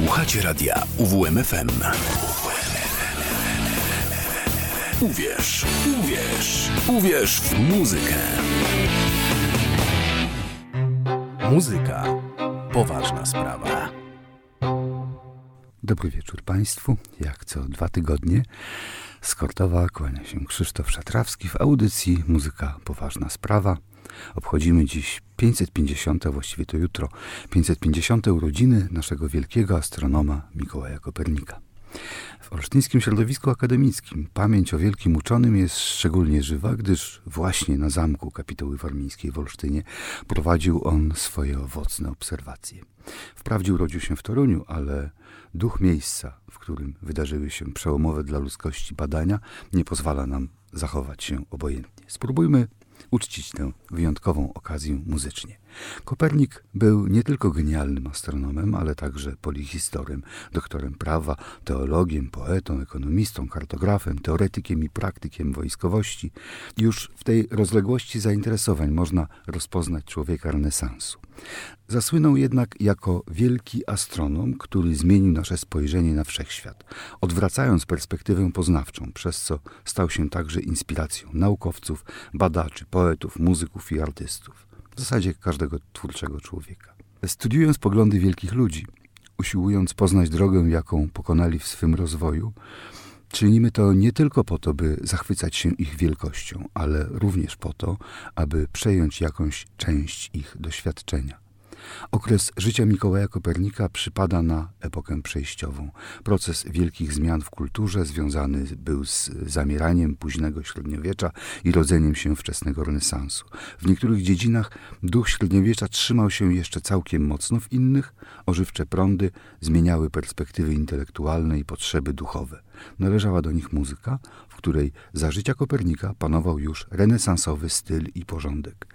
Słuchacie radia UWMFM. Uwierz, uwierz, uwierz w muzykę. Muzyka. Poważna sprawa. Dobry wieczór Państwu. Jak co dwa tygodnie z Kortowa kłania się Krzysztof Szatrawski w audycji Muzyka Poważna Sprawa. Obchodzimy dziś 550, właściwie to jutro, 550 urodziny naszego wielkiego astronoma Mikołaja Kopernika. W olsztyńskim środowisku akademickim pamięć o wielkim uczonym jest szczególnie żywa, gdyż właśnie na zamku kapituły warmińskiej w Olsztynie prowadził on swoje owocne obserwacje. Wprawdzie urodził się w Toruniu, ale duch miejsca, w którym wydarzyły się przełomowe dla ludzkości badania, nie pozwala nam zachować się obojętnie. Spróbujmy uczcić tę wyjątkową okazję muzycznie. Kopernik był nie tylko genialnym astronomem, ale także polihistorem, doktorem prawa, teologiem, poetą, ekonomistą, kartografem, teoretykiem i praktykiem wojskowości. Już w tej rozległości zainteresowań można rozpoznać człowieka renesansu. Zasłynął jednak jako wielki astronom, który zmienił nasze spojrzenie na wszechświat, odwracając perspektywę poznawczą, przez co stał się także inspiracją naukowców, badaczy, poetów, muzyków i artystów w zasadzie każdego twórczego człowieka. Studiując poglądy wielkich ludzi, usiłując poznać drogę, jaką pokonali w swym rozwoju, czynimy to nie tylko po to, by zachwycać się ich wielkością, ale również po to, aby przejąć jakąś część ich doświadczenia. Okres życia Mikołaja Kopernika przypada na epokę przejściową. Proces wielkich zmian w kulturze związany był z zamieraniem późnego średniowiecza i rodzeniem się wczesnego renesansu. W niektórych dziedzinach duch średniowiecza trzymał się jeszcze całkiem mocno, w innych ożywcze prądy zmieniały perspektywy intelektualne i potrzeby duchowe. Należała do nich muzyka, w której za życia Kopernika panował już renesansowy styl i porządek.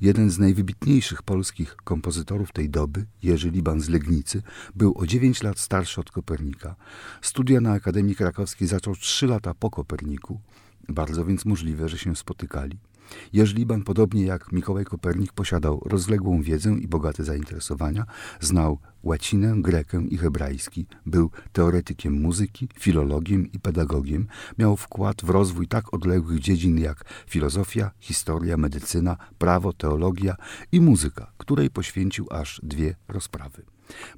Jeden z najwybitniejszych polskich kompozytorów tej doby, Jerzy Liban z Legnicy, był o 9 lat starszy od Kopernika. Studia na Akademii Krakowskiej zaczął 3 lata po Koperniku, bardzo więc możliwe, że się spotykali. Jerzy Liban, podobnie jak Mikołaj Kopernik, posiadał rozległą wiedzę i bogate zainteresowania, znał łacinę, grekę i hebrajski, był teoretykiem muzyki, filologiem i pedagogiem, miał wkład w rozwój tak odległych dziedzin jak filozofia, historia, medycyna, prawo, teologia i muzyka, której poświęcił aż dwie rozprawy.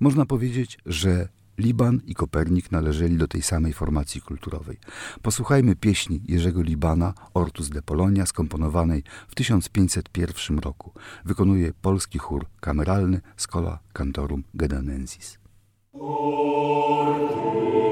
Można powiedzieć, że Liban i Kopernik należeli do tej samej formacji kulturowej. Posłuchajmy pieśni Jerzego Libana, Ortus de Polonia, skomponowanej w 1501 roku. Wykonuje polski chór kameralny Schola Cantorum Gedanensis. w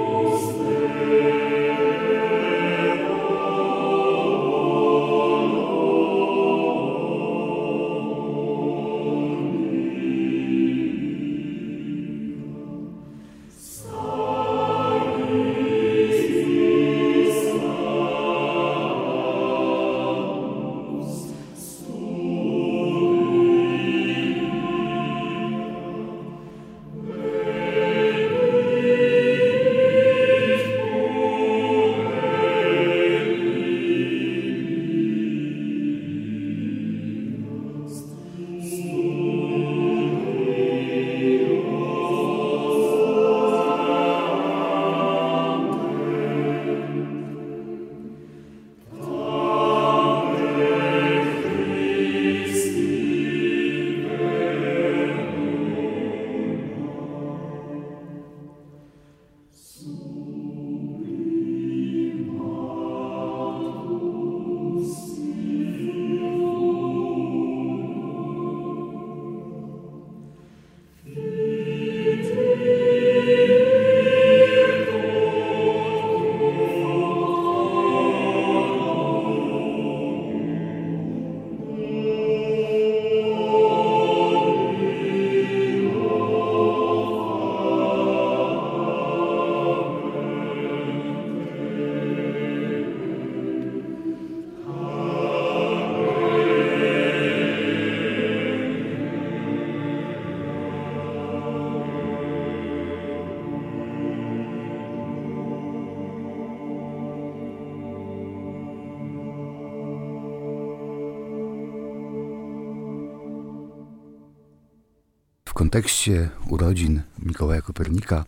kontekście urodzin Mikołaja Kopernika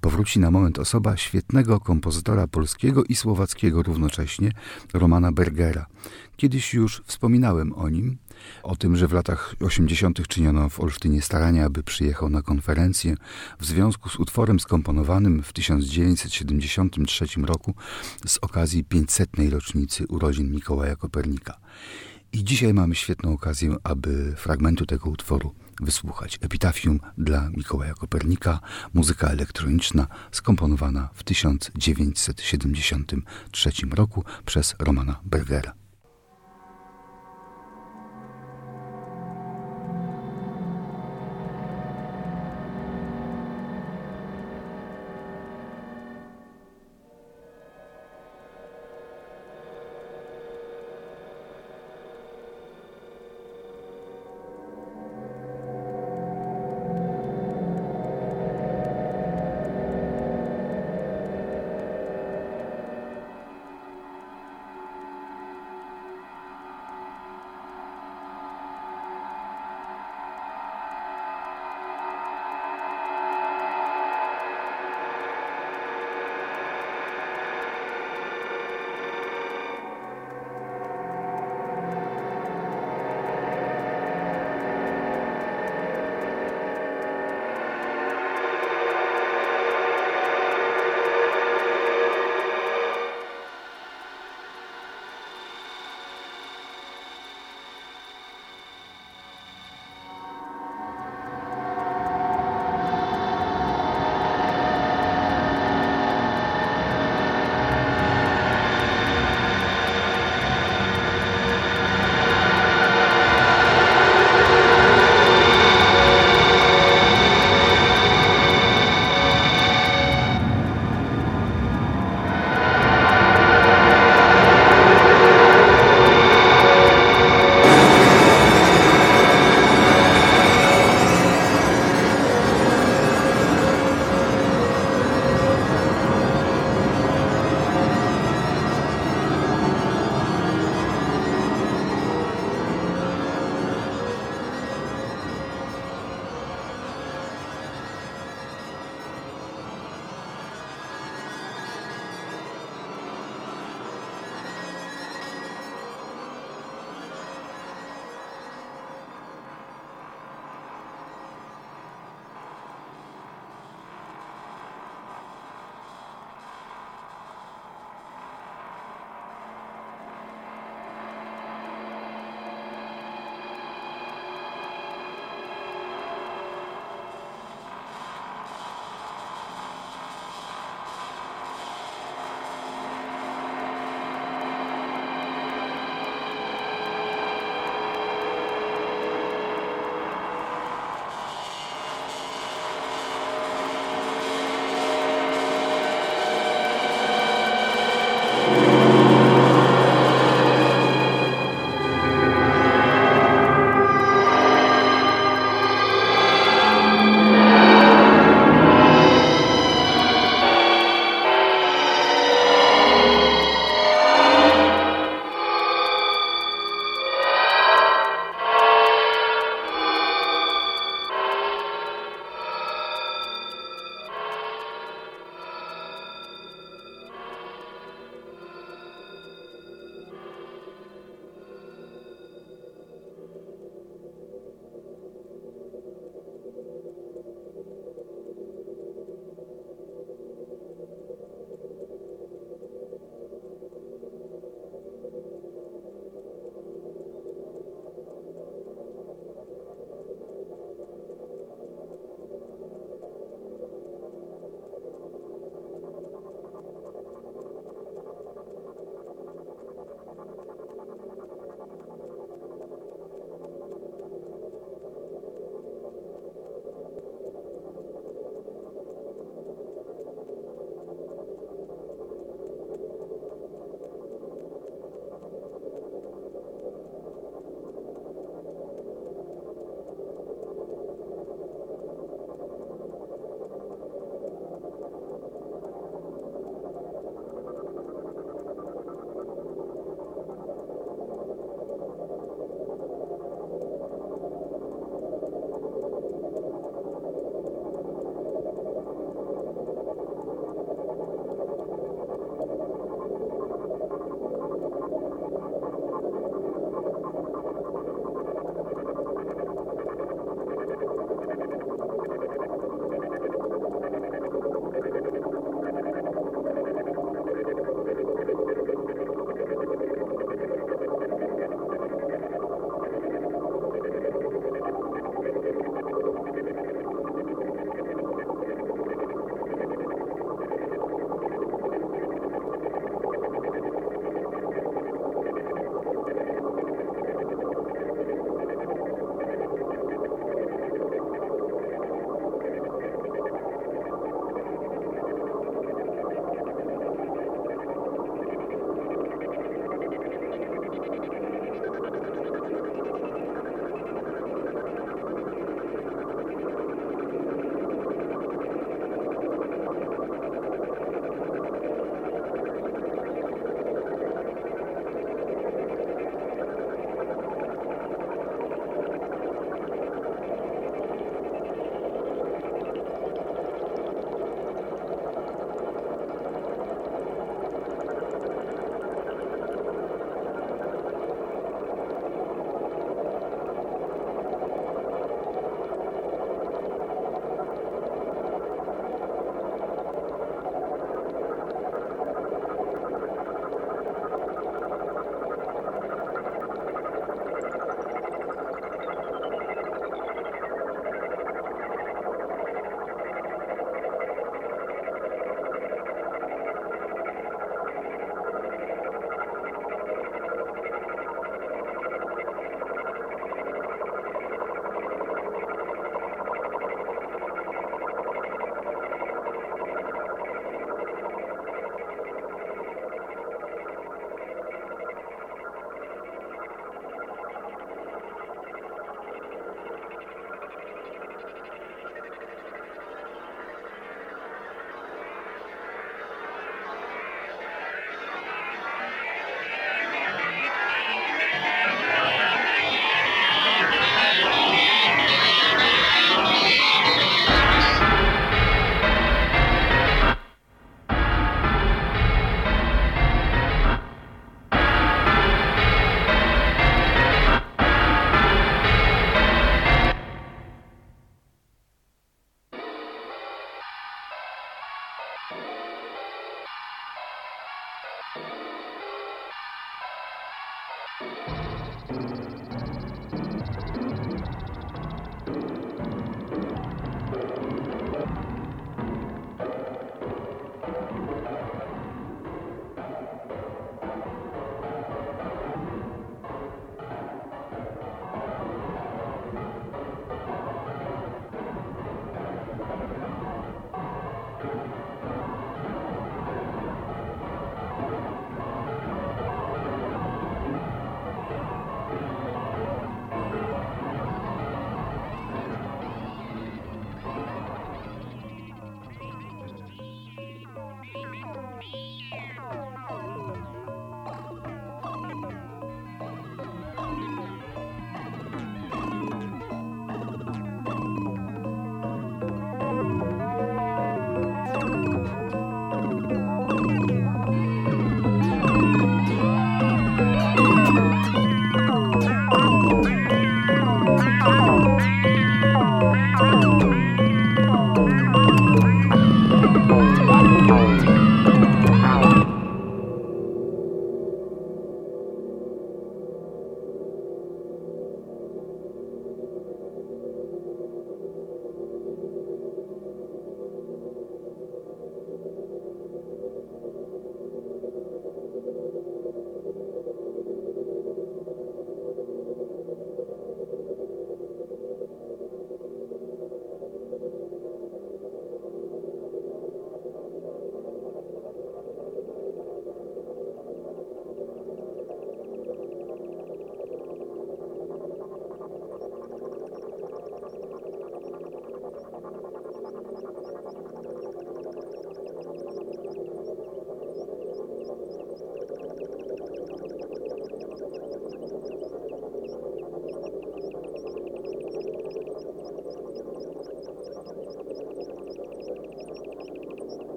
powróci na moment osoba świetnego kompozytora polskiego i słowackiego równocześnie, Romana Bergera. Kiedyś już wspominałem o nim, o tym, że w latach 80. czyniono w Olsztynie starania, aby przyjechał na konferencję w związku z utworem skomponowanym w 1973 roku z okazji 500. rocznicy urodzin Mikołaja Kopernika. I dzisiaj mamy świetną okazję, aby fragmentu tego utworu wysłuchać. Epitafium dla Mikołaja Kopernika, muzyka elektroniczna skomponowana w 1973 roku przez Romana Bergera.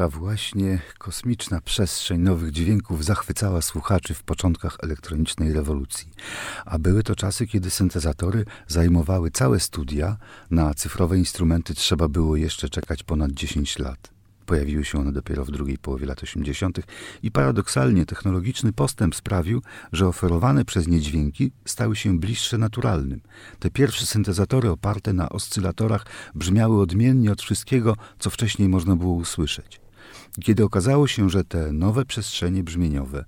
Taka właśnie kosmiczna przestrzeń nowych dźwięków zachwycała słuchaczy w początkach elektronicznej rewolucji. A były to czasy, kiedy syntezatory zajmowały całe studia, na cyfrowe instrumenty trzeba było jeszcze czekać ponad 10 lat. Pojawiły się one dopiero w drugiej połowie lat 80. i paradoksalnie technologiczny postęp sprawił, że oferowane przez nie dźwięki stały się bliższe naturalnym. Te pierwsze syntezatory oparte na oscylatorach brzmiały odmiennie od wszystkiego, co wcześniej można było usłyszeć. Kiedy okazało się, że te nowe przestrzenie brzmieniowe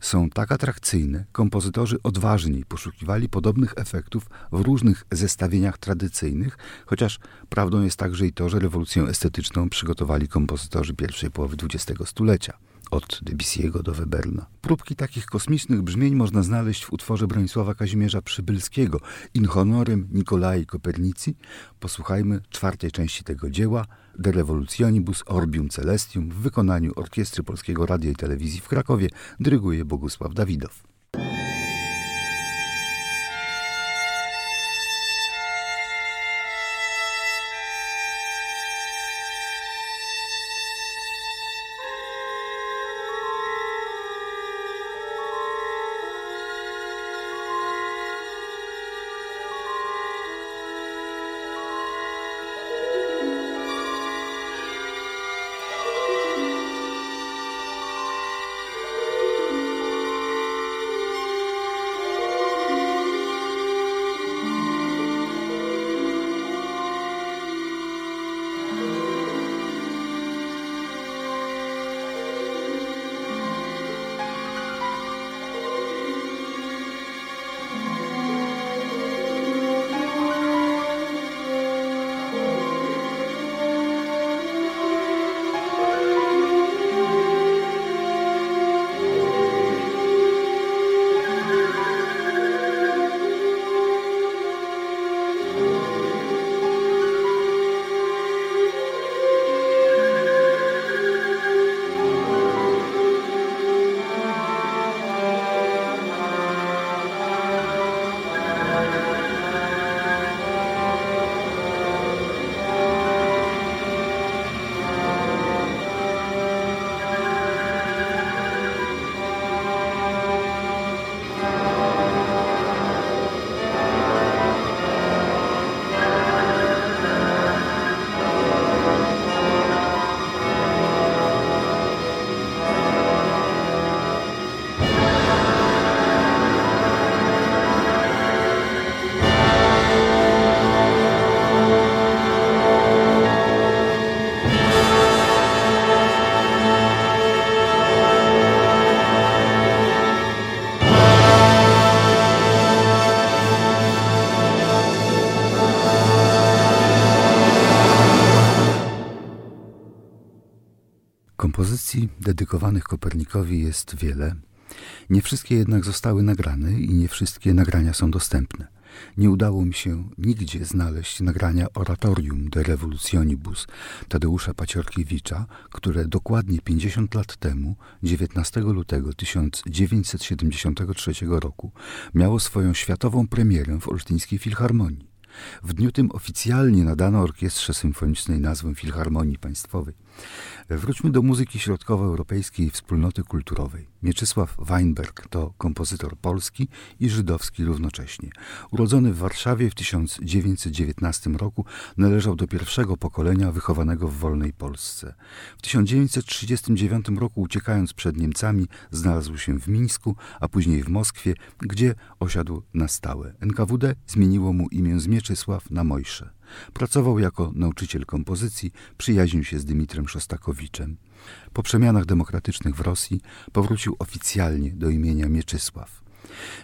są tak atrakcyjne, kompozytorzy odważniej poszukiwali podobnych efektów w różnych zestawieniach tradycyjnych, chociaż prawdą jest także i to, że rewolucję estetyczną przygotowali kompozytorzy pierwszej połowy XX stulecia od Debussy'ego do Weberna. Próbki takich kosmicznych brzmień można znaleźć w utworze Bronisława Kazimierza Przybylskiego In honorem Nikolai Kopernici. Posłuchajmy czwartej części tego dzieła De Revolutionibus Orbium Celestium w wykonaniu Orkiestry Polskiego Radia i Telewizji w Krakowie dyryguje Bogusław Dawidow. Kompozycji dedykowanych Kopernikowi jest wiele. Nie wszystkie jednak zostały nagrane i nie wszystkie nagrania są dostępne. Nie udało mi się nigdzie znaleźć nagrania Oratorium de Revolutionibus Tadeusza Paciorkiewicza, które dokładnie 50 lat temu, 19 lutego 1973 roku, miało swoją światową premierę w Olsztyńskiej Filharmonii. W dniu tym oficjalnie nadano orkiestrze symfonicznej nazwę Filharmonii Państwowej. Wróćmy do muzyki środkowoeuropejskiej wspólnoty kulturowej. Mieczysław Weinberg to kompozytor polski i żydowski równocześnie. Urodzony w Warszawie w 1919 roku, należał do pierwszego pokolenia wychowanego w wolnej Polsce. W 1939 roku, uciekając przed Niemcami, znalazł się w Mińsku, a później w Moskwie, gdzie osiadł na stałe. NKWD zmieniło mu imię z Mieczysław na Mojsze. Pracował jako nauczyciel kompozycji, przyjaźnił się z Dymitrem Szostakowiczem. Po przemianach demokratycznych w Rosji powrócił oficjalnie do imienia Mieczysław.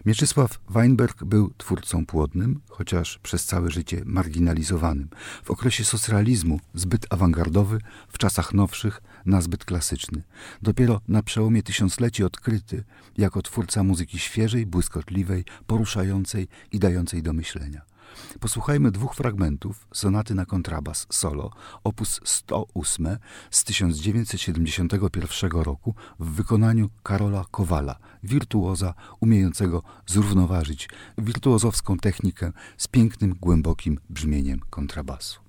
Mieczysław Weinberg był twórcą płodnym, chociaż przez całe życie marginalizowanym. W okresie socrealizmu zbyt awangardowy, w czasach nowszych nazbyt klasyczny. Dopiero na przełomie tysiącleci odkryty jako twórca muzyki świeżej, błyskotliwej, poruszającej i dającej do myślenia. Posłuchajmy dwóch fragmentów sonaty na kontrabas solo op. 108 z 1971 roku w wykonaniu Karola Kowala, wirtuoza umiejącego zrównoważyć wirtuozowską technikę z pięknym, głębokim brzmieniem kontrabasu.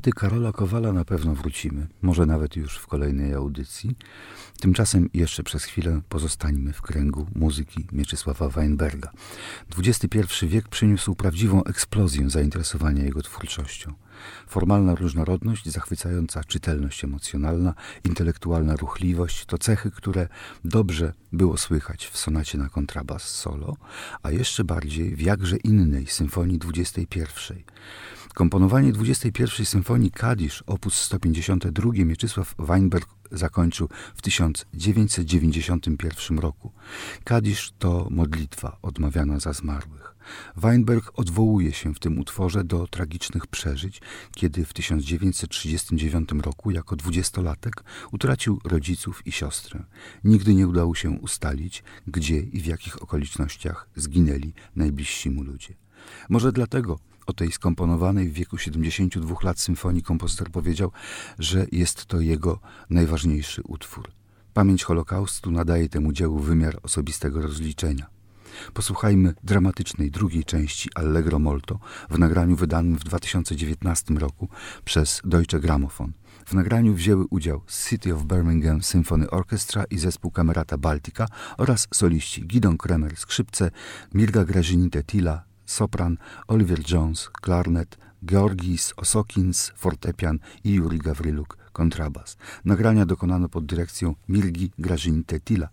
Płyty Karola Kowala na pewno wrócimy, może nawet już w kolejnej audycji. Tymczasem jeszcze przez chwilę pozostańmy w kręgu muzyki Mieczysława Weinberga. XXI wiek przyniósł prawdziwą eksplozję zainteresowania jego twórczością. Formalna różnorodność, zachwycająca czytelność emocjonalna, intelektualna ruchliwość to cechy, które dobrze było słychać w sonacie na kontrabas solo, a jeszcze bardziej w jakże innej symfonii 21. Komponowanie 21 Symfonii Kadisz, op. 152 Mieczysław Weinberg zakończył w 1991 roku. Kadisz to modlitwa odmawiana za zmarłych. Weinberg odwołuje się w tym utworze do tragicznych przeżyć, kiedy w 1939 roku jako dwudziestolatek utracił rodziców i siostrę. Nigdy nie udało się ustalić, gdzie i w jakich okolicznościach zginęli najbliżsi mu ludzie. Może dlatego o tej skomponowanej w wieku 72 lat symfonii kompozytor powiedział, że jest to jego najważniejszy utwór. Pamięć Holokaustu nadaje temu dziełu wymiar osobistego rozliczenia. Posłuchajmy dramatycznej drugiej części Allegro Molto w nagraniu wydanym w 2019 roku przez Deutsche Grammophon. W nagraniu wzięły udział City of Birmingham Symphony Orchestra i zespół Camerata Baltica oraz soliści Gidon Kremer skrzypce, Mirga Grażynite-Tila sopran, Oliver Jones, klarnet, Georgis Osokins, fortepian i Juri Gawryluk, kontrabas. Nagrania dokonano pod dyrekcją Mirgi Grażyny Tetila.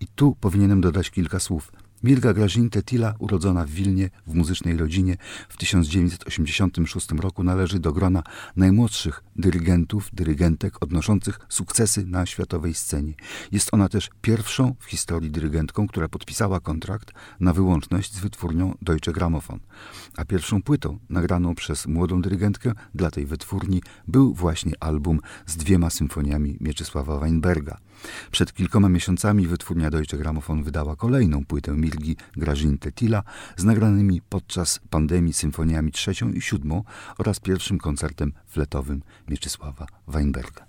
I tu powinienem dodać kilka słów. Mirga Grażin-Tetila, urodzona w Wilnie w muzycznej rodzinie w 1986 roku, należy do grona najmłodszych dyrygentów, dyrygentek odnoszących sukcesy na światowej scenie. Jest ona też pierwszą w historii dyrygentką, która podpisała kontrakt na wyłączność z wytwórnią Deutsche Grammophon. A pierwszą płytą nagraną przez młodą dyrygentkę dla tej wytwórni był właśnie album z dwiema symfoniami Mieczysława Weinberga. Przed kilkoma miesiącami wytwórnia Deutsche Grammophon wydała kolejną płytę Milgi Grażin Tetila z nagranymi podczas pandemii symfoniami trzecią i siódmą oraz pierwszym koncertem fletowym Mieczysława Weinberga.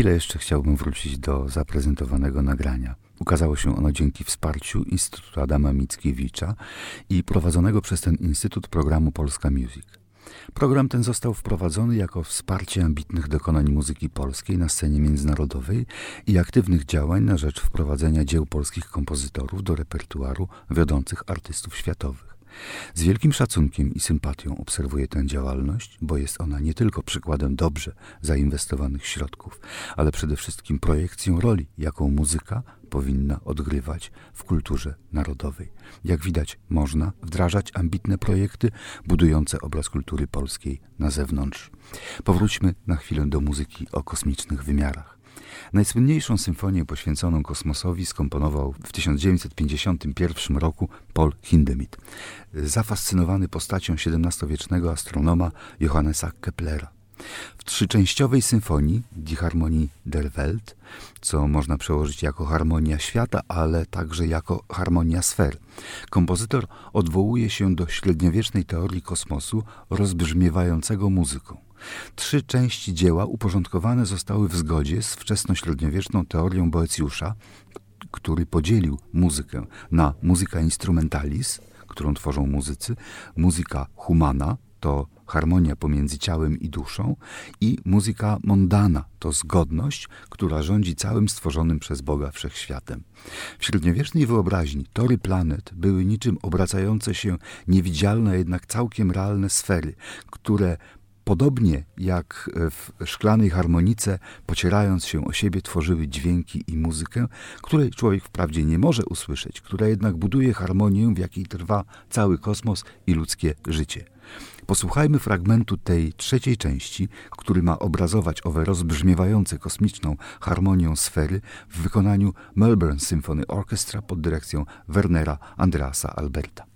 Chwilę jeszcze chciałbym wrócić do zaprezentowanego nagrania. Ukazało się ono dzięki wsparciu Instytutu Adama Mickiewicza i prowadzonego przez ten instytut programu Polska Music. Program ten został wprowadzony jako wsparcie ambitnych dokonań muzyki polskiej na scenie międzynarodowej i aktywnych działań na rzecz wprowadzenia dzieł polskich kompozytorów do repertuaru wiodących artystów światowych. Z wielkim szacunkiem i sympatią obserwuję tę działalność, bo jest ona nie tylko przykładem dobrze zainwestowanych środków, ale przede wszystkim projekcją roli, jaką muzyka powinna odgrywać w kulturze narodowej. Jak widać, można wdrażać ambitne projekty budujące obraz kultury polskiej na zewnątrz. Powróćmy na chwilę do muzyki o kosmicznych wymiarach. Najsłynniejszą symfonię poświęconą kosmosowi skomponował w 1951 roku Paul Hindemith, zafascynowany postacią XVII-wiecznego astronoma Johannesa Keplera. W trzyczęściowej symfonii Die Harmonie der Welt, co można przełożyć jako harmonia świata, ale także jako harmonia sfer, kompozytor odwołuje się do średniowiecznej teorii kosmosu rozbrzmiewającego muzyką. Trzy części dzieła uporządkowane zostały w zgodzie z wczesnośredniowieczną teorią Boecjusza, który podzielił muzykę na muzyka instrumentalis, którą tworzą muzycy, muzyka humana, to harmonia pomiędzy ciałem i duszą, i muzyka mondana, to zgodność, która rządzi całym stworzonym przez Boga wszechświatem. W średniowiecznej wyobraźni tory planet były niczym obracające się niewidzialne, jednak całkiem realne sfery, które Podobnie jak w szklanej harmonice, pocierając się o siebie, tworzyły dźwięki i muzykę, której człowiek wprawdzie nie może usłyszeć, która jednak buduje harmonię, w jakiej trwa cały kosmos i ludzkie życie. Posłuchajmy fragmentu tej trzeciej części, który ma obrazować owe rozbrzmiewające kosmiczną harmonią sfery w wykonaniu Melbourne Symphony Orchestra pod dyrekcją Wernera Andreasa Alberta.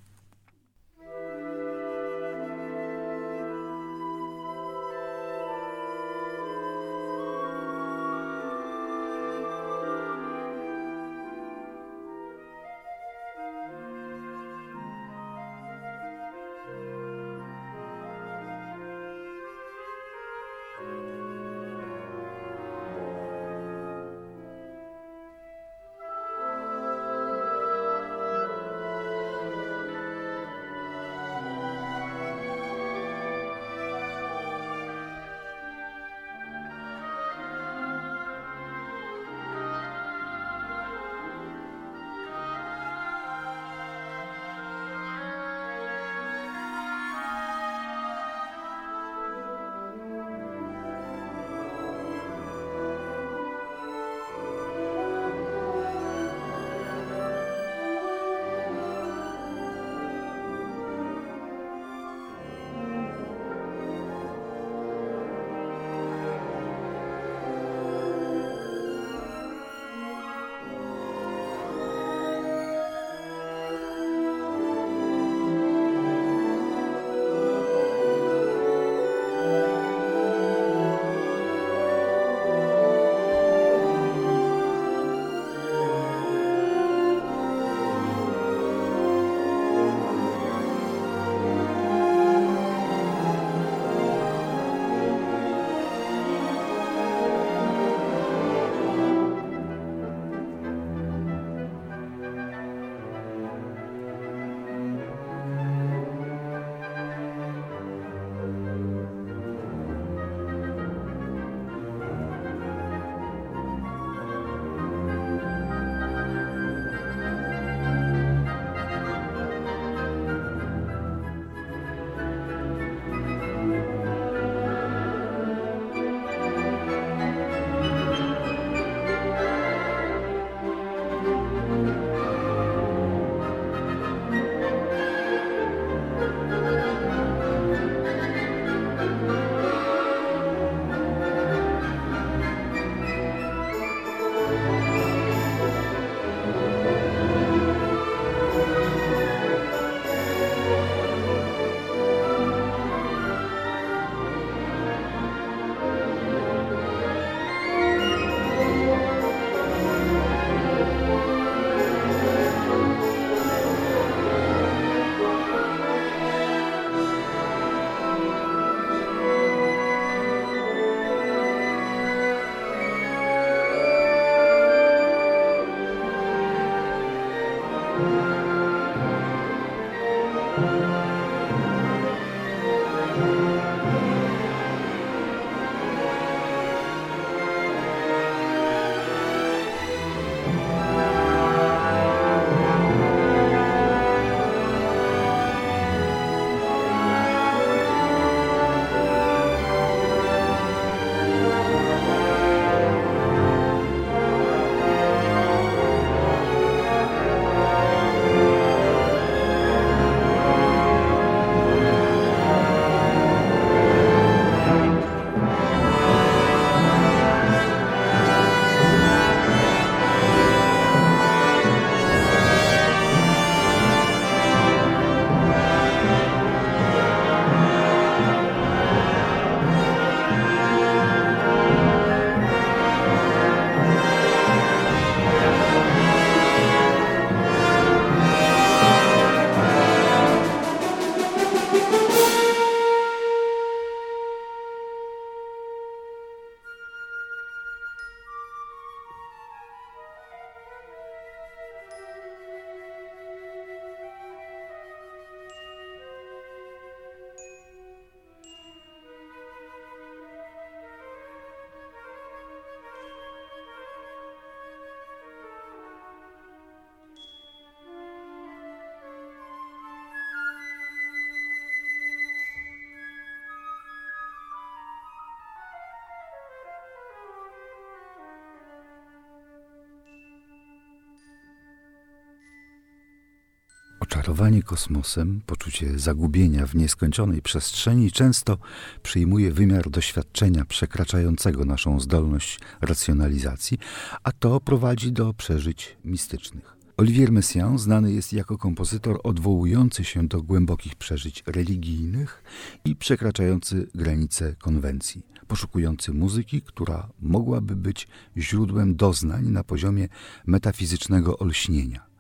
Oczarowanie kosmosem, poczucie zagubienia w nieskończonej przestrzeni często przyjmuje wymiar doświadczenia przekraczającego naszą zdolność racjonalizacji, a to prowadzi do przeżyć mistycznych. Olivier Messiaen znany jest jako kompozytor odwołujący się do głębokich przeżyć religijnych i przekraczający granice konwencji, poszukujący muzyki, która mogłaby być źródłem doznań na poziomie metafizycznego olśnienia.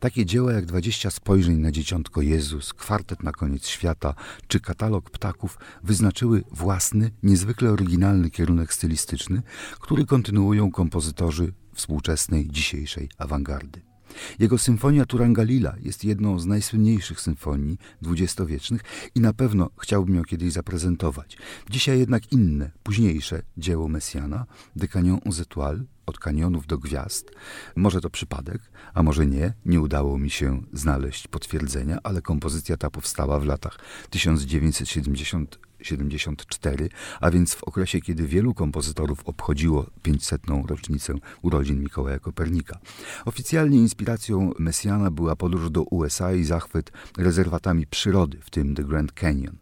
Takie dzieła jak Dwadzieścia spojrzeń na Dzieciątko Jezus, Kwartet na koniec świata czy Katalog ptaków wyznaczyły własny, niezwykle oryginalny kierunek stylistyczny, który kontynuują kompozytorzy współczesnej, dzisiejszej awangardy. Jego symfonia Turangalila jest jedną z najsłynniejszych symfonii dwudziestowiecznych i na pewno chciałbym ją kiedyś zaprezentować. Dzisiaj jednak inne, późniejsze dzieło Messiana, De Cagnon aux Étoiles, od kanionów do gwiazd. Może to przypadek, a może nie, nie udało mi się znaleźć potwierdzenia, ale kompozycja ta powstała w latach 1970 74, a więc w okresie, kiedy wielu kompozytorów obchodziło 500. rocznicę urodzin Mikołaja Kopernika. Oficjalnie inspiracją Messiana była podróż do USA i zachwyt rezerwatami przyrody, w tym The Grand Canyon.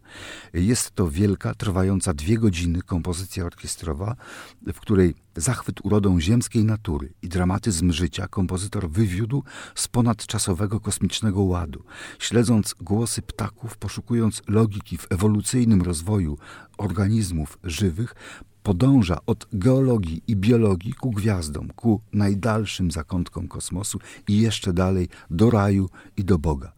Jest to wielka, trwająca dwie godziny kompozycja orkiestrowa, w której zachwyt urodą ziemskiej natury i dramatyzm życia kompozytor wywiódł z ponadczasowego kosmicznego ładu, śledząc głosy ptaków, poszukując logiki w ewolucyjnym rozwoju organizmów żywych, podąża od geologii i biologii ku gwiazdom, ku najdalszym zakątkom kosmosu i jeszcze dalej do raju i do Boga.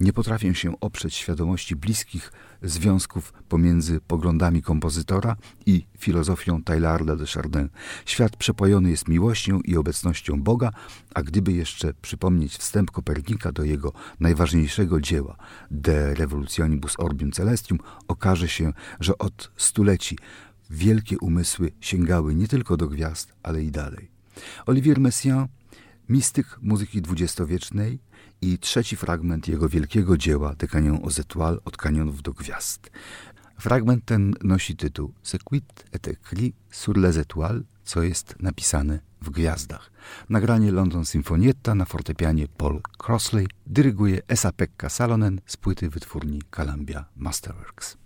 Nie potrafię się oprzeć świadomości bliskich związków pomiędzy poglądami kompozytora i filozofią Taylarda de Chardin. Świat przepojony jest miłością i obecnością Boga, a gdyby jeszcze przypomnieć wstęp Kopernika do jego najważniejszego dzieła De Revolutionibus Orbium Celestium, okaże się, że od stuleci wielkie umysły sięgały nie tylko do gwiazd, ale i dalej. Olivier Messiaen, mistyk muzyki dwudziestowiecznej, i trzeci fragment jego wielkiego dzieła De Cagnon aux Étoiles od kanionów do gwiazd. Fragment ten nosi tytuł Sequit et écrit sur les étoiles, co jest napisane w gwiazdach. Nagranie London Sinfonietta na fortepianie Paul Crossley dyryguje Esa-Pekka Salonen z płyty wytwórni Columbia Masterworks.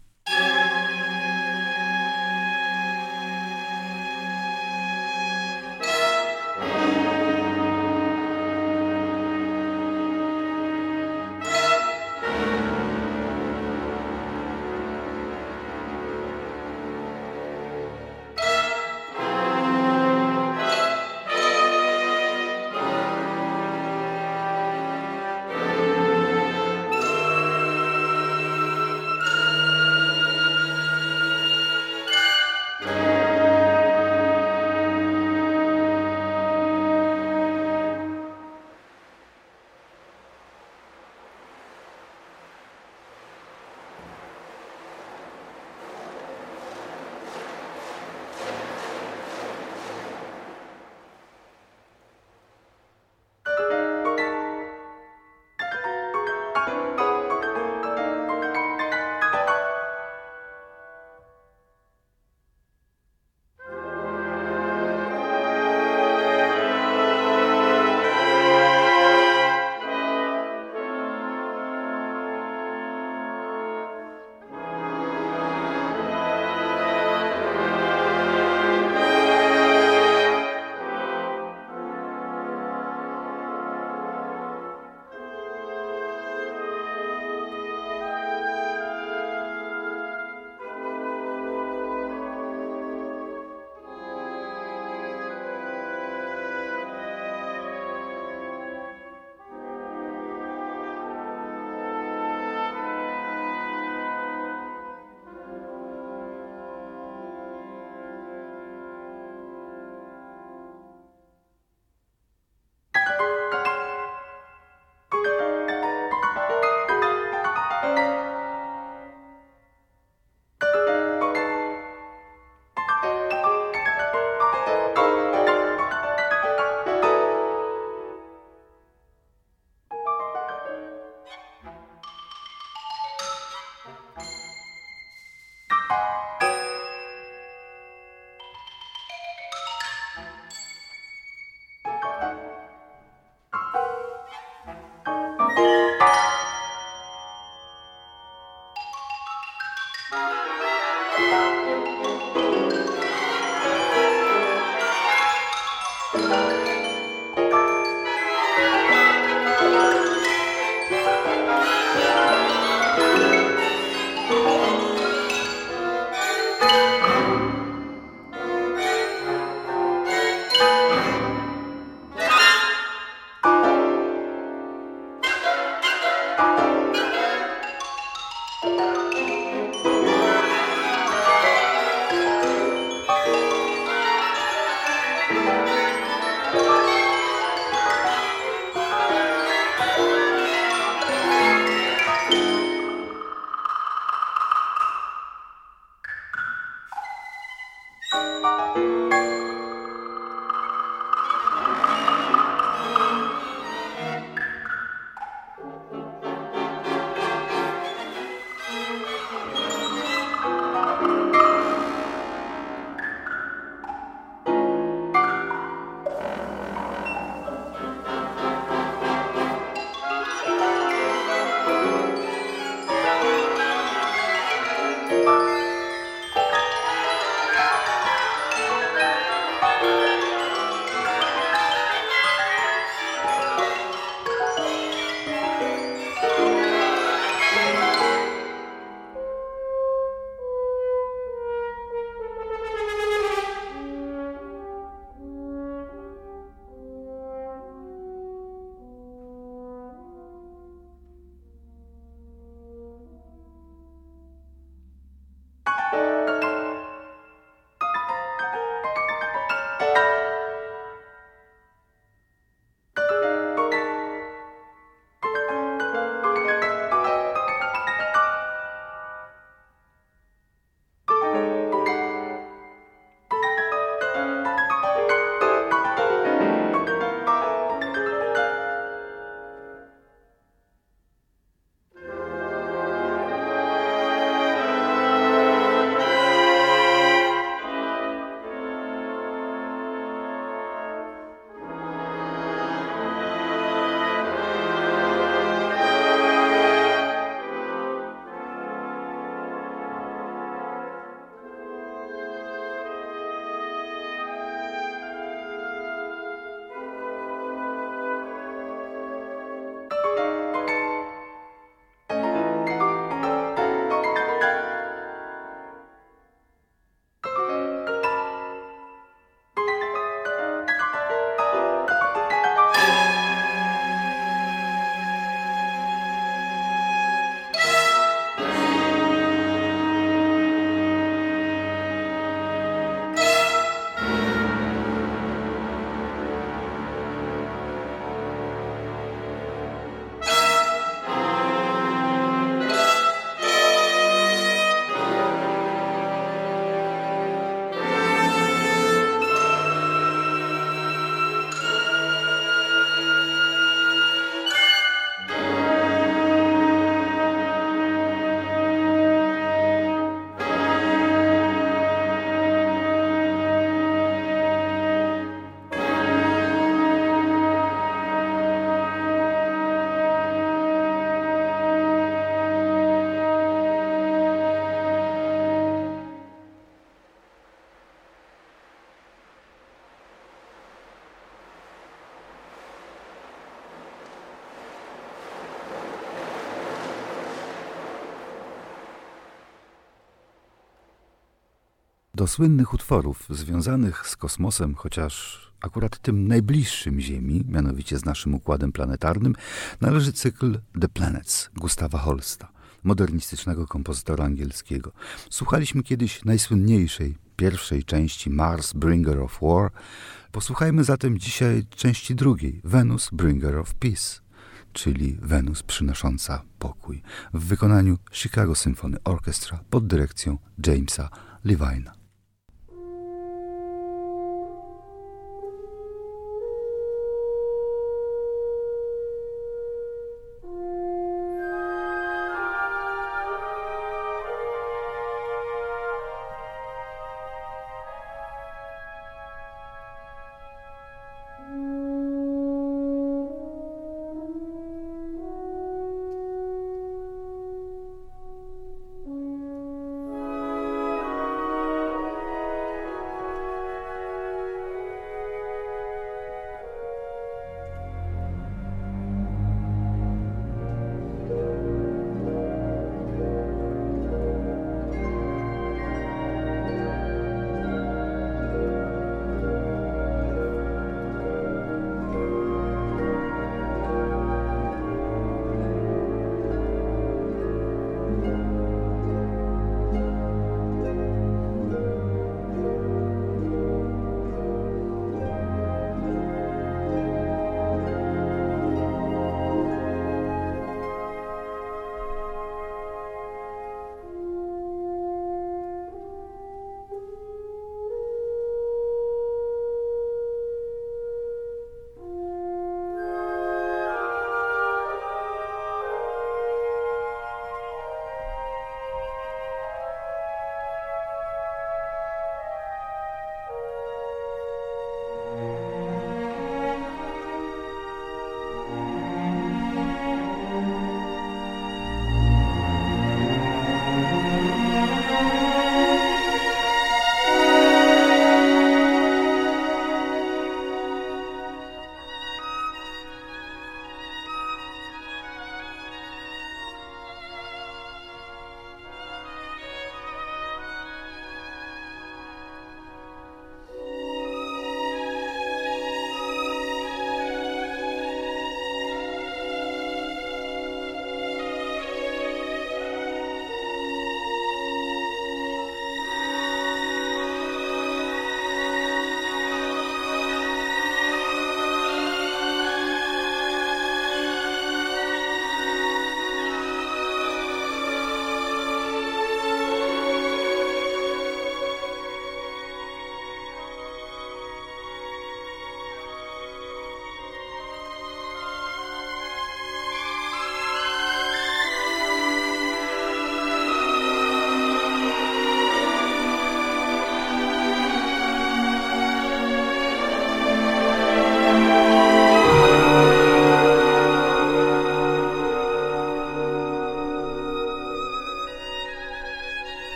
Do słynnych utworów związanych z kosmosem, chociaż akurat tym najbliższym Ziemi, mianowicie z naszym układem planetarnym, należy cykl The Planets Gustawa Holsta, modernistycznego kompozytora angielskiego. Słuchaliśmy kiedyś najsłynniejszej pierwszej części Mars Bringer of War. Posłuchajmy zatem dzisiaj części drugiej Venus Bringer of Peace, czyli Wenus przynosząca pokój w wykonaniu Chicago Symphony Orchestra pod dyrekcją Jamesa Levina.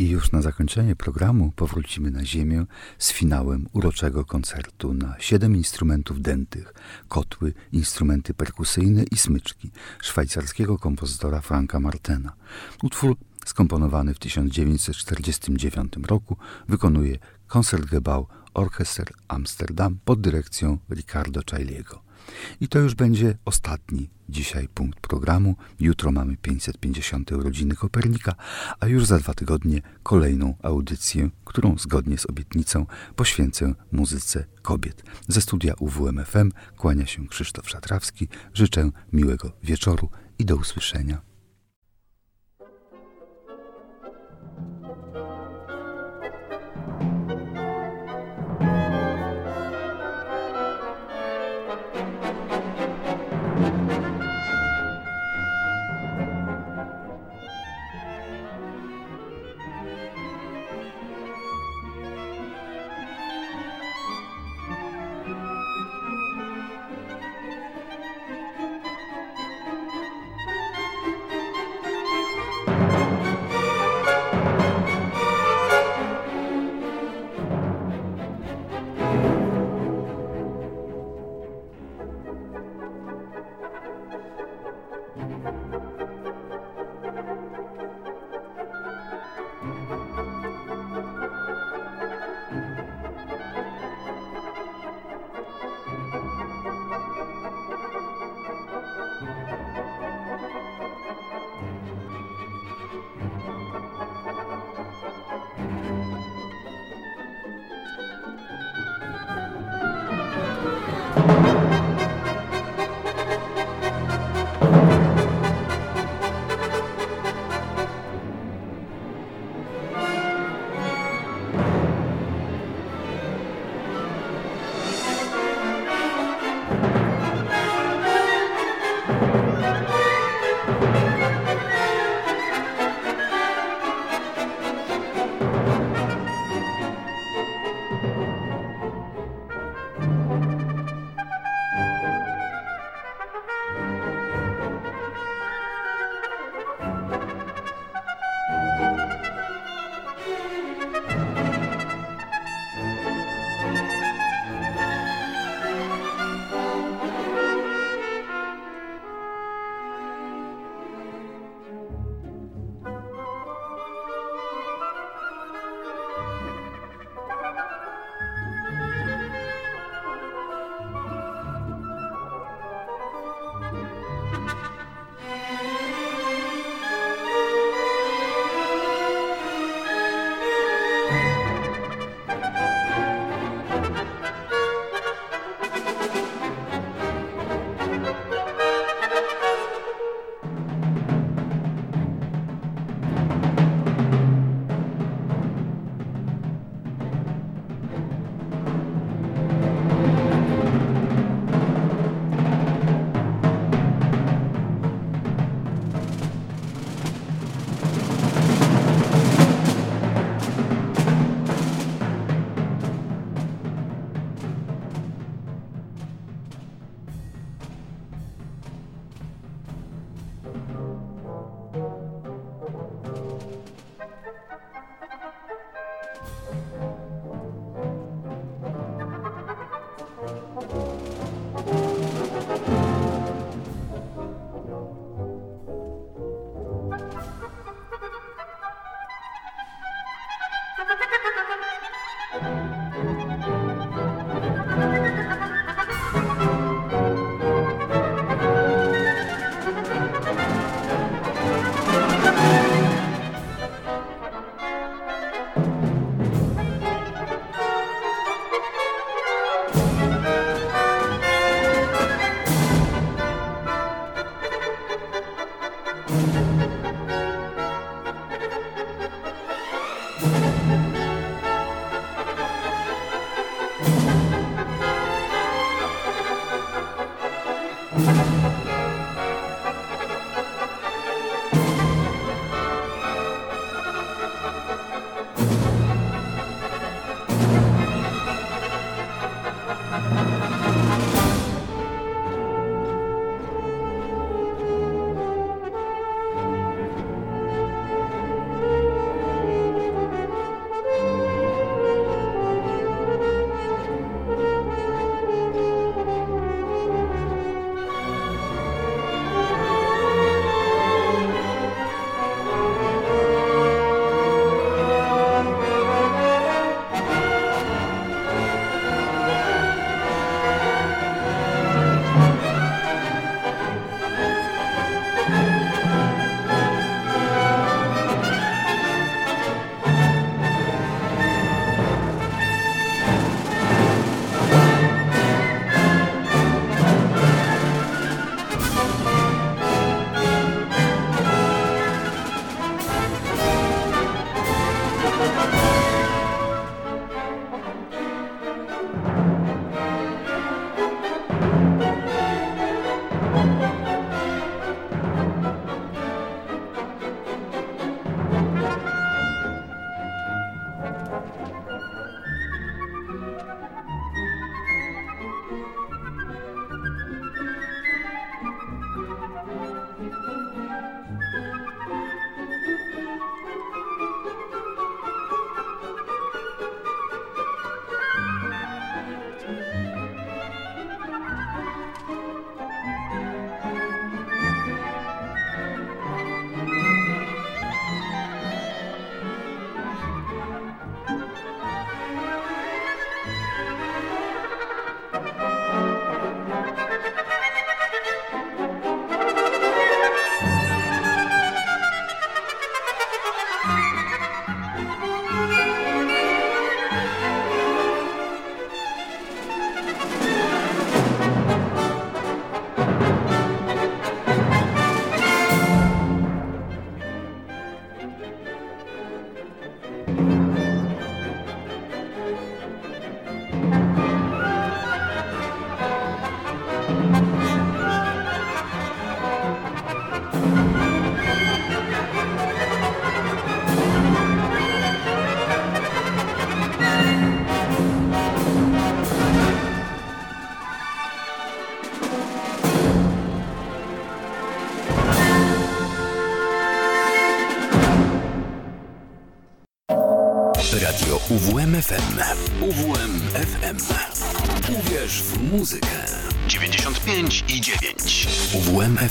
I już na zakończenie programu powrócimy na ziemię z finałem uroczego koncertu na siedem instrumentów dętych, kotły, instrumenty perkusyjne i smyczki szwajcarskiego kompozytora Franka Martena. Utwór skomponowany w 1949 roku wykonuje Concertgebouw Orchester Amsterdam pod dyrekcją Ricardo Chailiego. I to już będzie ostatni dzisiaj punkt programu. Jutro mamy 550. urodziny Kopernika, a już za dwa tygodnie kolejną audycję, którą zgodnie z obietnicą poświęcę muzyce kobiet. Ze studia UWMFM kłania się Krzysztof Szatrawski. Życzę miłego wieczoru i do usłyszenia.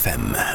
Uwierz